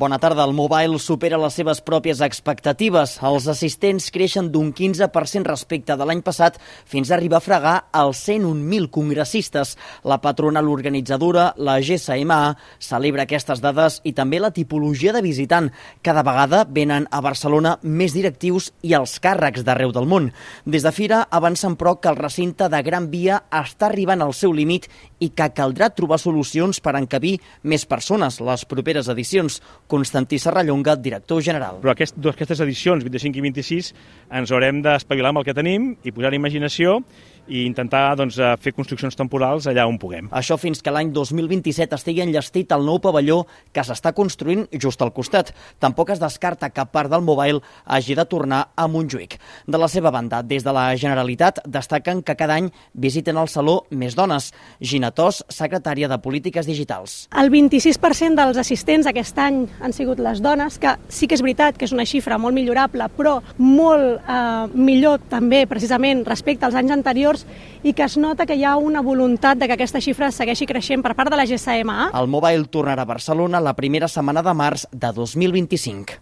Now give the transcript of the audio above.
Bona tarda. El Mobile supera les seves pròpies expectatives. Els assistents creixen d'un 15% respecte de l'any passat fins a arribar a fregar els 101.000 congressistes. La patronal organitzadora, la GSMA, celebra aquestes dades i també la tipologia de visitant. Cada vegada venen a Barcelona més directius i els càrrecs d'arreu del món. Des de Fira avancen, però, que el recinte de Gran Via està arribant al seu límit i que caldrà trobar solucions per encabir més persones les properes edicions. Constantí Serrallonga, director general. Però aquest, aquestes edicions, 25 i 26, ens haurem d'espavilar amb el que tenim i posar imaginació i intentar doncs, eh, fer construccions temporals allà on puguem. Això fins que l'any 2027 estigui enllestit el nou pavelló que s'està construint just al costat. Tampoc es descarta que part del Mobile hagi de tornar a Montjuïc. De la seva banda, des de la Generalitat, destaquen que cada any visiten el Saló més dones. Gina Tos, secretària de Polítiques Digitals. El 26% dels assistents aquest any han sigut les dones, que sí que és veritat que és una xifra molt millorable, però molt eh, millor també, precisament, respecte als anys anteriors, i que es nota que hi ha una voluntat de que aquesta xifra segueixi creixent per part de la GSMA. El Mobile tornarà a Barcelona la primera setmana de març de 2025.